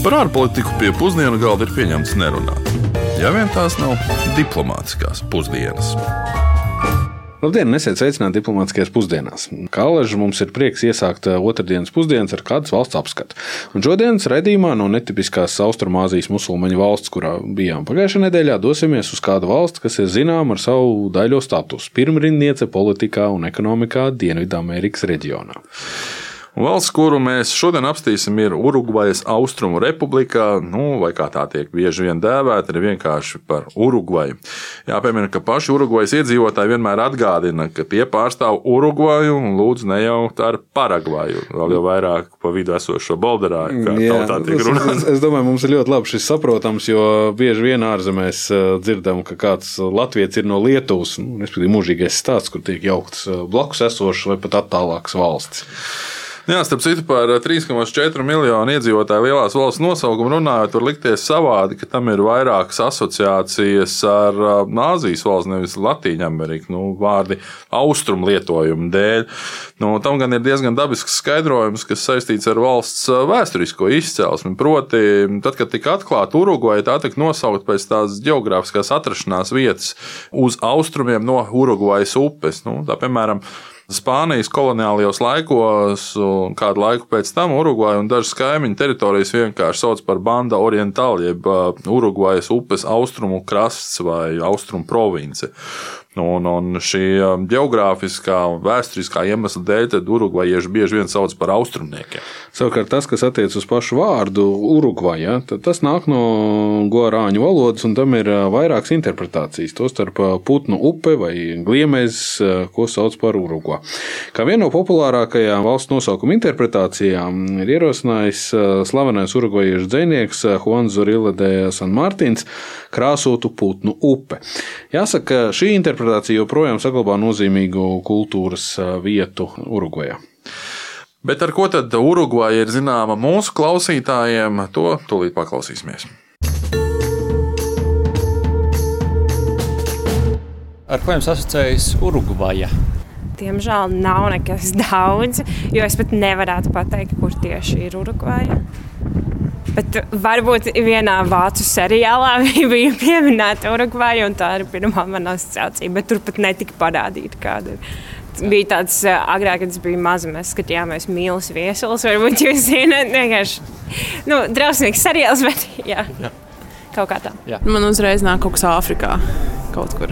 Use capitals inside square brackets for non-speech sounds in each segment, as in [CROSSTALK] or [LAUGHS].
Par ārpolitiku pie pusdienu galda ir pieņemts nerunāt. Ja vien tās nav diplomātiskās pusdienas. Labdien, nesiet sveicināti diplomātiskajās pusdienās. Kā alaži mums ir prieks iesākt uh, otrdienas pusdienas ar kādas valsts apskatu. Un šodienas redzījumā no netipiskās Austrumāzijas musulmaņu valsts, kurā bijām pagājušajā nedēļā, dosimies uz kādu valsti, kas ir zināma ar savu daļo statusu - pirmrindniece politikā un ekonomikā Dienvidamerikas reģionā. Valsts, kuru mēs šodien apstīsim, ir Urugvajas Austrumu Republikā, nu, vai kā tā tiek bieži vien dēvēta, ir vienkārši par Urugvaju. Jāpiemina, ka paši Urugvajas iedzīvotāji vienmēr atgādina, ka tie pārstāv Urugvaju un lūdzu nejaukt ar Paragvaju, vēl jau vairāk pa vidu esošo Bolderāju, kā Jā, tautā tiek es, runāts. es, es domāju, mums ir ļoti labi šis saprotams, jo bieži vien ārzemēs uh, dzirdam, ka kāds latviečs ir no Lietuvas, nu, respektīvi mūžīgais stāsts, kur tiek jauktas uh, blakus esošas vai pat attālākas valstis. Jā, starp citu, par 3,4 miljonu iedzīvotāju lielās valsts nosaukumu runājot, var likties savādi, ka tam ir vairākas asociācijas ar uh, Āzijas valsts, nevis Latviju Ameriku, nu, vārdi austrumu lietojumu dēļ. Nu, tam gan ir diezgan dabisks skaidrojums, kas saistīts ar valsts uh, vēsturisko izcelsmi. Proti, tad, kad tika atklāta Urugvaja, tā tika nosaukt pēc tās geogrāfiskās atrašanās vietas uz austrumiem no Urugvajas upes. Nu, tā, piemēram, Spānijas koloniālajos laikos, un kādu laiku pēc tam Urugvaja un dažas kaimiņu teritorijas vienkārši sauc par Banda Orientāli, jeb uh, Urugvajas upes austrumu krasts vai austrumu province. Un, un šī um, geogrāfiskā un vēsturiskā iemesla dēļ urugvajieši bieži vien sauc par austrumniekiem. Savukārt tas, kas attiecas uz pašu vārdu Urugvaja, tad tas nāk no guarāņu valodas, un tam ir uh, vairākas interpretācijas. Tostarp uh, putnu upe vai gliemezs, uh, ko sauc par Urugva. Kā viena no populārākajām valsts nosaukuma interpretācijām ir ierosinājis slavenais urugvajiešu dzinieks Juans Zorilla de San Martins krāsotu putnu upe. Jāsaka, šī interpretācija joprojām saglabā nozīmīgu kultūras vietu Urugvajā. Bet ar ko tad Urugvaja ir zināma mūsu klausītājiem, to tūlīt paklausīsimies. Ar ko jums asociējas Urugvaja? Diemžēl nav nekas [LAUGHS] daudz, jo es pat nevarētu pateikt, kur tieši ir Urugvaja. Bet varbūt vienā vācu seriālā [LAUGHS] bija pieminēta Urugvaja, un tā ir pirmā mana asociācija. Bet tur pat netika parādīta, kāda. Bija tāds uh, agrāk, kad es biju maza, mēs skatījāmies mīlestības viesulis. Varbūt jūs zināt, vienkārši nu, drausmīgs seriāls, [LAUGHS] bet jā, jā. kaut kā tā. Man uzreiz nāk kaut kas Āfrikā. Kaut kur.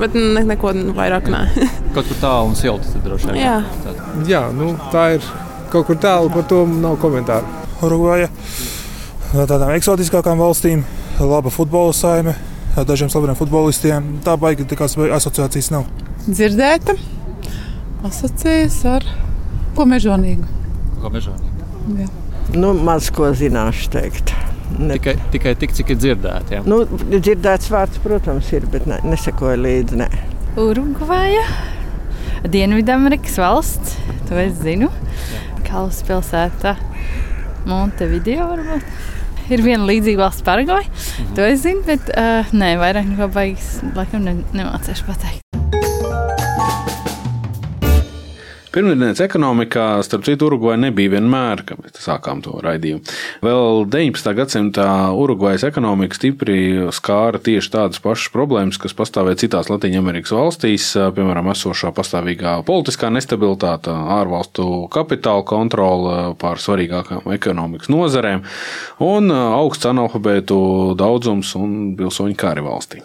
Bet ne, neko vairāk nē. [LAUGHS] Kaut kur tālu un silti tad droši vien. Jā. Jā, nu, tā ir kaut kur tālu, par to nav komentāru. Urugvaja tādām eksotiskākām valstīm, laba futbola saime, dažiem slaveniem futbolistiem. Tā baigi tikās asociācijas nav. dzirdēta, asociējas ar ko mežonīgu. Kā mežonīgi. Jā. Nu, maz ko zināšu teikt. Ne, Tikai, tikai tik, cik ir dzirdēti. Ja? nu, dzirdēts vārds, protams, ir, bet ne, nesekoju līdzi. Ne. Urugvaja, Dienvidamerikas valsts, to es zinu. Galvaspilsēta Montevideo varbūt. Ir viena līdzīga valsts Paragvai, to es zinu, bet uh, nē, vairāk neko baigas, laikam ne, nemācīšu pateikt. Pirmdienas ekonomikā, starp citu, Urugvajā nebija vienmēr, kad mēs sākām to raidījumu. Vēl 19. gadsimtā Urugvajas ekonomika stipri skāra tieši tādas pašas problēmas, kas pastāvēja citās Latvijas valstīs, piemēram, esošā pastāvīgā politiskā nestabilitāte, ārvalstu kapitāla kontrole pār svarīgākām ekonomikas nozarēm un augsts analfabētu daudzums un pilsoņu kari valstī.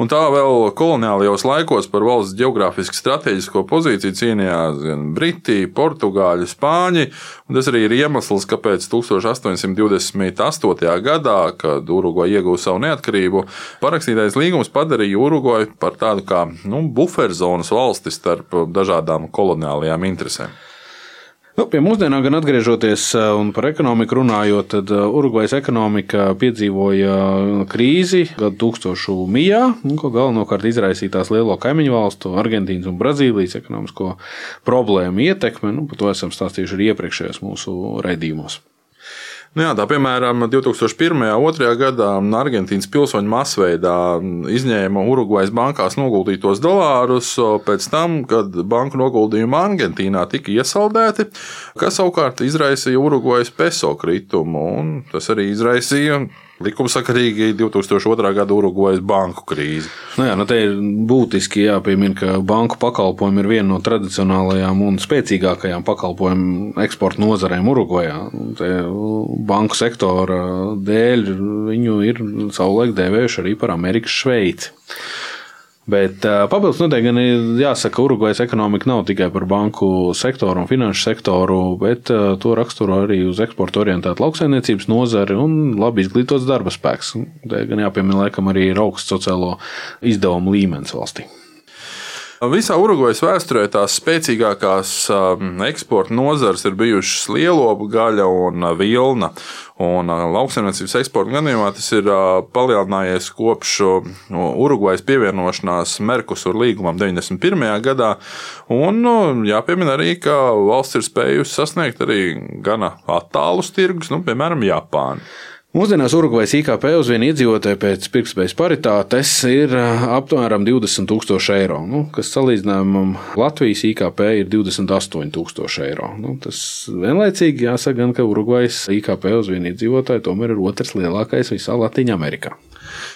Un tā vēl koloniālajos laikos par valsts geogrāfiski strateģisko pozīciju cīnījās gan Briti, Portugāļi, Spāņi. Tas arī ir iemesls, kāpēc 1828. gadā, kad Urugvaja ieguva savu neatkarību, parakstītais līgums padarīja Urugvaju par tādu kā nu, buferzonas valsti starp dažādām koloniālajām interesēm. Nu, pie mūsdienām, gan atgriežoties un par ekonomiku runājot, tad Urugvajas ekonomika piedzīvoja krīzi gadu tūkstošu mijā, ko galvenokārt izraisīja tās lielo kaimiņu valstu, Argentīnas un Brazīlijas ekonomisko problēmu ietekme. Nu, par to esam stāstījuši arī iepriekšējos mūsu raidījumos. Nu jā, tā piemēram, 2001. un 2002. gadā Argentīnas pilsoņi masveidā izņēma Urugvajas bankās noguldītos dolārus pēc tam, kad banku noguldījumi Argentīnā tika iesaldēti, kas savukārt izraisīja Urugvajas peso kritumu. Tas arī izraisīja likumsakarīgi 2002. gada Urugvajas banku krīzi. Nu jā, nu te ir būtiski jāpiemina, ka banku pakalpojumi ir viena no tradicionālajām un spēcīgākajām pakalpojumu eksporta nozarēm Urugvajā. Banku sektora dēļ viņu ir savulaik dēvējuši arī par Amerikas Šveici. Bet uh, papildus noteikti gan ir jāsaka, ka Urugvajas ekonomika nav tikai par banku sektoru un finanšu sektoru, bet uh, to raksturo arī uz eksporta orientēta lauksaimniecības nozari un labi izglītots darba spēks. Te gan jāpiemina, laikam, arī ir augsts sociālo izdevumu līmenis valstī. Visā Urugvajas vēsturē tās spēcīgākās eksporta nozares ir bijušas lielopu gaļa un vilna. Un lauksaimniecības eksporta gadījumā tas ir palielinājies kopš Urugvajas pievienošanās Merkusur līgumam 91. gadā. Un jāpiemina arī, ka valsts ir spējusi sasniegt arī gana attālus tirgus, nu, piemēram, Japānu. Mūsdienās Urugvajas IKP uz vienu iedzīvotāju pēc pirktspējas paritātes ir apmēram 20 000 eiro, nu, kas salīdzinājumam Latvijas IKP ir 28 000 eiro. Nu, tas vienlaicīgi jāsaka, gan, ka Urugvajas IKP uz vienu iedzīvotāju tomēr ir otrs lielākais visā Latvijā.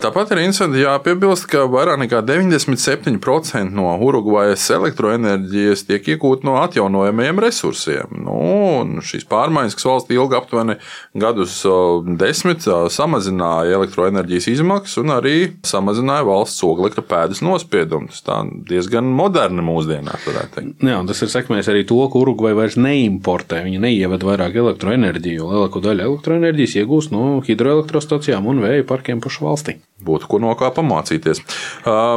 Tāpat ir interesanti jāpiebilst, ka vairāk nekā 97% no Urugvajas elektroenerģijas tiek iegūta no atjaunojamiem resursiem. Nu, šīs pārmaiņas, kas valstī ilgi aptuveni gadus desmit, samazināja elektroenerģijas izmaksas un arī samazināja valsts oglekļa pēdas nospiedumus. Tā diezgan moderni mūsdienās, varētu teikt. Jā, tas ir sekmējis arī to, ka Urugvaja vairs neimportē. Viņa neievada vairāk elektroenerģiju, jo lielāko daļu elektroenerģijas iegūst no hidroelektrostacijām un vēja parkiem pašu valstī. Būtu ko no kā pamācīties.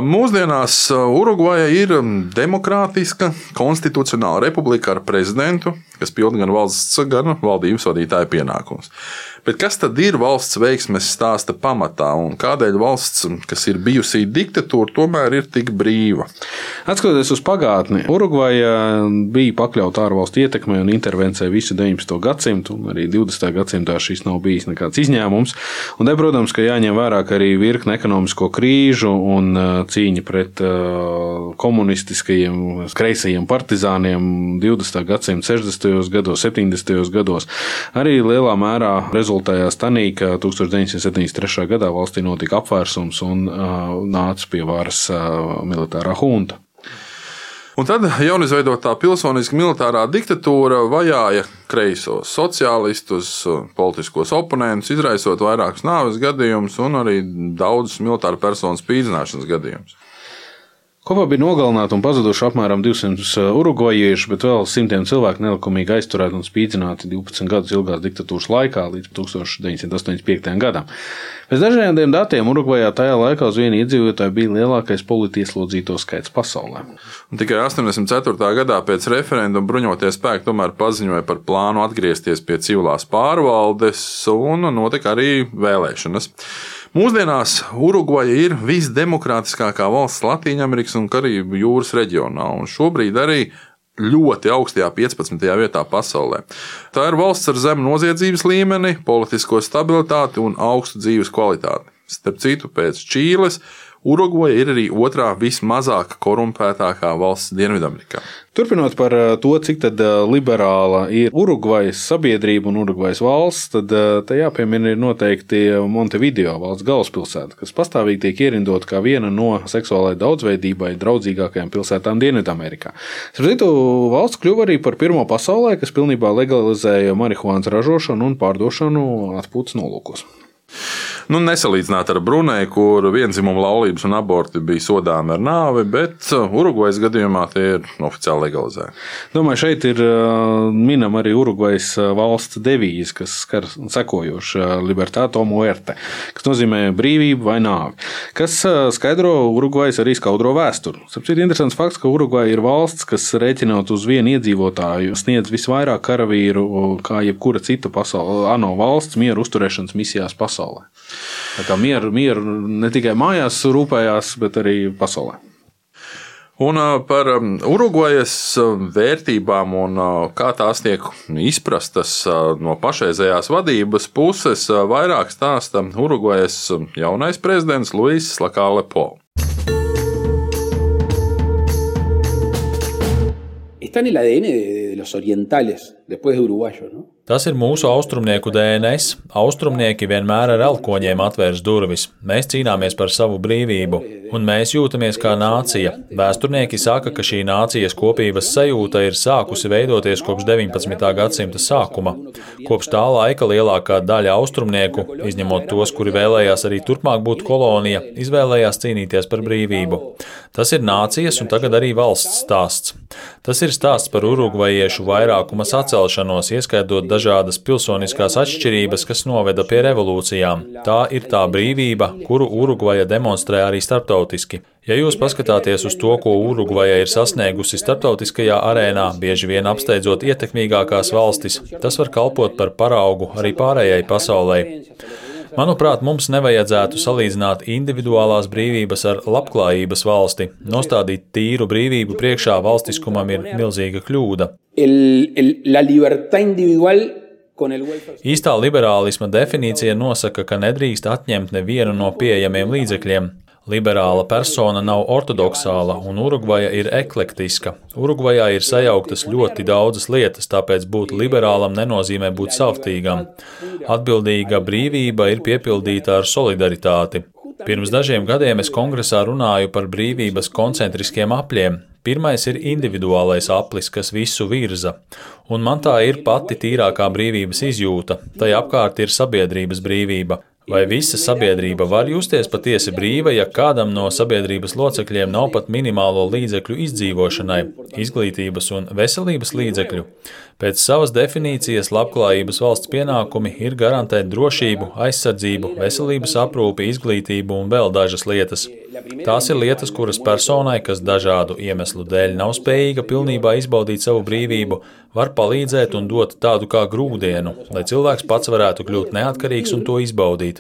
Mūsdienās Urugvaja ir demokrātiska, konstitucionāla republika ar prezidentu, kas pilda gan valsts, gan valdības vadītāja pienākumus. Bet kas tad ir valsts veiksmes stāsta pamatā un kādēļ valsts, kas ir bijusi diktatūra, tomēr ir tik brīva? Atskatoties uz pagātni, Urugvaja bija pakļauta ārvalstu ietekmei un intervencijai visu 19. gadsimtu, un arī 20. gadsimtā šis nav bijis nekāds izņēmums. Un te, protams, ka jāņem vērā arī virkne ekonomisko krīžu un cīņa pret komunistiskajiem, kreisajiem partizāniem 20. gadsimta 60. Gados, 70. gados. Arī lielā mērā rezultējās tanī, ka 1973. gadā valstī notika apvērsums un uh, nāca pie varas uh, militārā hunta. Un tad jaunizveidotā pilsoniskā militārā diktatūra vajāja kreisos sociālistus, politiskos oponentus, izraisot vairākus nāves gadījumus un arī daudzus militāru personu spīdzināšanas gadījumus. Kopā bija nogalināti un pazuduši apmēram 200 urugvajieši, bet vēl simtiem cilvēku nelikumīgi aizturēti un spīdzināti 12 gadus ilgās diktatūras laikā līdz 1985. gadam. Pēc dažādiem datiem Urugvajā tajā laikā uz vienu iedzīvotāju bija lielākais politieslodzīto skaits pasaulē. Un tikai 84. gadā pēc referenduma bruņotie spēki tomēr paziņoja par plānu atgriezties pie civilās pārvaldes un notika arī vēlēšanas. Mūsdienās Urugvaja ir visdemokrātiskākā valsts Latvijas un Karību jūras reģionā, un šobrīd arī ļoti augstajā 15. vietā pasaulē. Tā ir valsts ar zemu noziedzības līmeni, politisko stabilitāti un augstu dzīves kvalitāti. Starp citu, pēc Čīles Urugvaja ir arī otrā vismazāk korumpētākā valsts Dienvidamerikā. Turpinot par eh, to, cik eh, liberāla ir Urugvajas sabiedrība un Urugvajas valsts, tad eh, te jāpiemina ir noteikti Montevideo valsts galvaspilsēta, kas pastāvīgi tiek ierindota kā viena no seksuālai daudzveidībai draudzīgākajām pilsētām Dienvidamerikā. Citu, valsts kļuva arī par pirmo pasaulē, kas pilnībā legalizēja marihuānas ražošanu un pārdošanu atpūtas nolūkos. Nu, nesalīdzināt ar Brunēju, kur vienzimuma laulības un aborti bija sodāmi ar nāvi, bet uh, Urugvajas gadījumā tie ir oficiāli legalizēti. Domāju, šeit ir uh, minama arī Urugvajas uh, valsts devīze, kas skar sekojoša libertāto muerte, kas nozīmē brīvību vai nāvi, kas skaidro Urugvajas arī skaudro vēsturi. Sapratu, ir interesants fakts, ka Urugvaja ir valsts, kas rēķinot uz vienu iedzīvotāju sniedz visvairāk karavīru kā jebkura cita pasaules, ANO valsts mieru uzturēšanas misijās pasaulē. Tā mieru, mieru ne tikai mājās rūpējās, bet arī pasaulē. Un par Urugvajas vērtībām un kā tās tiek izprastas no pašreizējās vadības puses, vairāk stāsta Urugvajas jaunais prezidents Luis Lakāle Po. Está en el ADN de, de los orientales, después de uruguayos, ¿no? Tas ir mūsu austrumnieku DNS. Austrumnieki vienmēr ar elkoņiem atvērs durvis. Mēs cīnāmies par savu brīvību, un mēs jūtamies kā nācija. Vēsturnieki saka, ka šī nācijas kopības sajūta ir sākusi veidoties kopš 19. gadsimta sākuma. Kopš tā laika lielākā daļa austrumnieku, izņemot tos, kuri vēlējās arī turpmāk būt kolonija, izvēlējās cīnīties par brīvību. Tas ir nācijas un tagad arī valsts stāsts. Tas ir stāsts par urugvajiešu vairākuma sacelšanos, ieskaitot dažādas pilsoniskās atšķirības, kas noveda pie revolūcijām. Tā ir tā brīvība, kuru Urugvaja demonstrē arī starptautiski. Ja jūs paskatāties uz to, ko Urugvaja ir sasniegusi starptautiskajā arēnā, bieži vien apsteidzot ietekmīgākās valstis, tas var kalpot par paraugu arī pārējai pasaulē. Manuprāt, mums nevajadzētu salīdzināt individuālās brīvības ar labklājības valsti. Nostādīt tīru brīvību priekšā valstiskumam ir milzīga kļūda. Īstā liberālisma definīcija nosaka, ka nedrīkst atņemt nevienu no pieejamiem līdzekļiem. Liberāla persona nav ortodoksāla, un Urugvaja ir eklektiska. Urugvajā ir sajauktas ļoti daudzas lietas, tāpēc būt liberālam nenozīmē būt savtīgam. Atbildīga brīvība ir piepildīta ar solidaritāti. Pirms dažiem gadiem es kongresā runāju par brīvības koncentriskiem apļiem. Pirmais ir individuālais aplis, kas visu virza, un man tā ir pati tīrākā brīvības izjūta. Tai apkārt ir sabiedrības brīvība. Vai visa sabiedrība var justies patiesi brīva, ja kādam no sabiedrības locekļiem nav pat minimālo līdzekļu izdzīvošanai, izglītības un veselības līdzekļu? Pēc savas definīcijas labklājības valsts pienākumi ir garantēt drošību, aizsardzību, veselības aprūpi, izglītību un vēl dažas lietas. Tās ir lietas, kuras personai, kas dažādu iemeslu dēļ nav spējīga pilnībā izbaudīt savu brīvību, var palīdzēt un dot tādu kā grūdienu, lai cilvēks pats varētu kļūt neatkarīgs un to izbaudīt.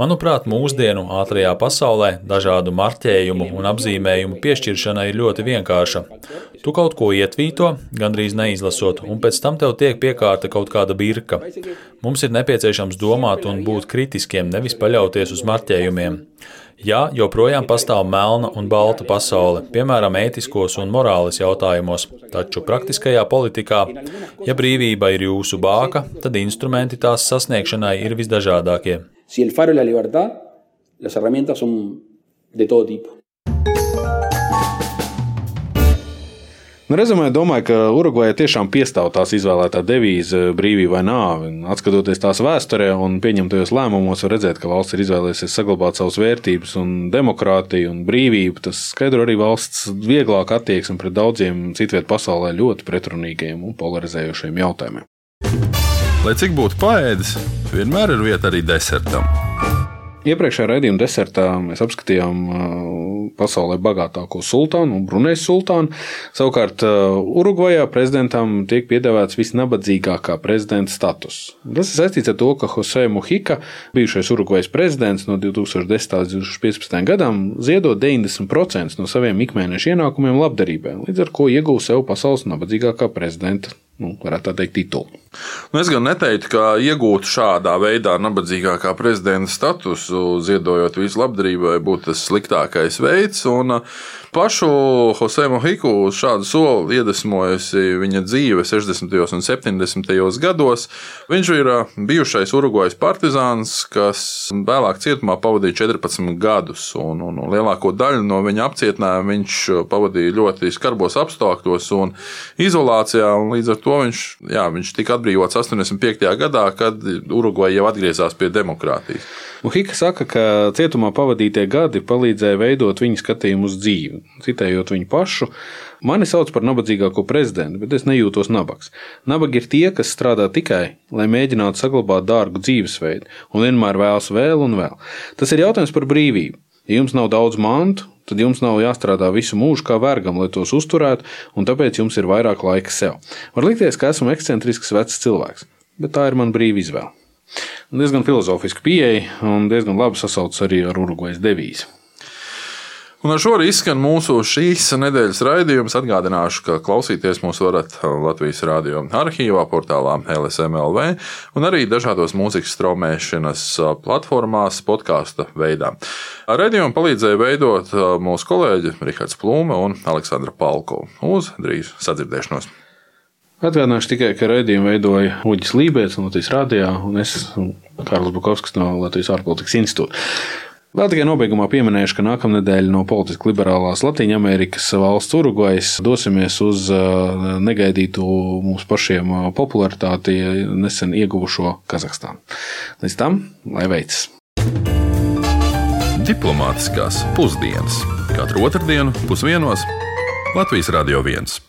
Manuprāt, mūsdienu ātrajā pasaulē dažādu marķējumu un apzīmējumu piešķiršana ir ļoti vienkārša. Tu kaut ko ietvīto, gandrīz neizlasot, un pēc tam tev tiek piekārta kaut kāda birka. Mums ir nepieciešams domāt un būt kritiskiem, nevis paļauties uz marķējumiem. Jā, joprojām pastāv melna un balta pasaule, piemēram, ētiskos un morāles jautājumos, taču praktiskajā politikā, ja brīvība ir jūsu bāka, tad instrumenti tās sasniegšanai ir visdažādākie. Si el faro es la libertad, las herramientas son de todo tipo. Nu, rezumē, domāju, ka Urugvajai tiešām piestāv tās izvēlētā devīze brīvība vai nāve. Atskatoties tās vēsturē un pieņemtajos lēmumos, var redzēt, ka valsts ir izvēlējusies saglabāt savas vērtības un demokrātiju un brīvību. Tas skaidro arī valsts vieglāk attieksmi pret daudziem citvietu pasaulē ļoti pretrunīgiem un polarizējošiem jautājumiem. Lai cik būtu paēdis, vienmēr ir vieta arī desertam. Iepriekšējā raidījuma desertā mēs apskatījām uh, pasaulē bagātāko sultānu, Brunēs sultānu. Savukārt uh, Urugvajā prezidentam tiek piedāvāts visnabadzīgākā prezidenta status. Tas ir saistīts ar to, ka Jose Muhika, bijušais Urugvajas prezidents no 2010. līdz 2015. gadam, ziedo 90% no saviem ikmēneša ienākumiem labdarībai, līdz ar to iegūst sev pasaules nabadzīgākā prezidenta nu, varētu tā teikt, titulu. Nu, es gan neteiktu, ka iegūt šādā veidā nabadzīgākā prezidenta statusu, ziedojot visu labdarībai, būtu tas sliktākais veids. Un pašu Jose Mohiku šādu soli iedvesmojusi viņa dzīve 60. un 70. gados. Viņš ir bijušais Urugvajas partizāns, kas vēlāk cietumā pavadīja 14 gadus, un, un, un lielāko daļu no viņa apcietinājuma viņš pavadīja ļoti skarbos apstākļos un izolācijā. Un līdz ar to viņš, jā, viņš tika atbrīvots 85. gadā, kad Urugvaja jau atgriezās pie demokrātijas. Muhika saka, ka cietumā pavadītie gadi palīdzēja veidot viņa skatījumu uz dzīvi. Citējot viņu pašu, mani sauc par nabadzīgāko prezidentu, bet es nejūtos nabaks. Nabagi ir tie, kas strādā tikai, lai mēģinātu saglabāt dārgu dzīvesveidu, un vienmēr vēlas vēl un vēl. Tas ir jautājums par brīvību. Ja jums nav daudz mantu, tad jums nav jāstrādā visu mūžu kā vergam, lai tos uzturētu, un tāpēc jums ir vairāk laika sev. Var likties, ka esmu ekscentrisks vecs cilvēks, bet tā ir mana brīva izvēle. Diezgan filozofiska pieeja un diezgan labi sasaucas arī ar Urugvajas devīzi. Un ar šo arī skan mūsu šīs nedēļas raidījums. Atgādināšu, ka klausīties mūs varat Latvijas radio arhīvā, portālā LSMLV un arī dažādos mūzikas straumēšanas platformās, podkāstu veidā. Radījumu palīdzēja veidot mūsu kolēģi Rihards Plūme un Aleksandra Palko. Uz drīz sadzirdēšanos! Atgādināšu tikai, ka raidījumu veidoja Uģis Lībēns no Latvijas Rādio un es, Kārlis Bukovskis no Latvijas ārpolitikas institūta. Vēl tikai nobeigumā pieminēšu, ka nākamnedēļ no politiski liberālās Latvijas valsts Urugvajas dosimies uz negaidītu mums pašiem popularitāti nesen ieguvušo Kazahstānu. Līdz tam, lai veicas! Diplomātiskās pusdienas katru otrdienu pusdienos Latvijas Radio 1.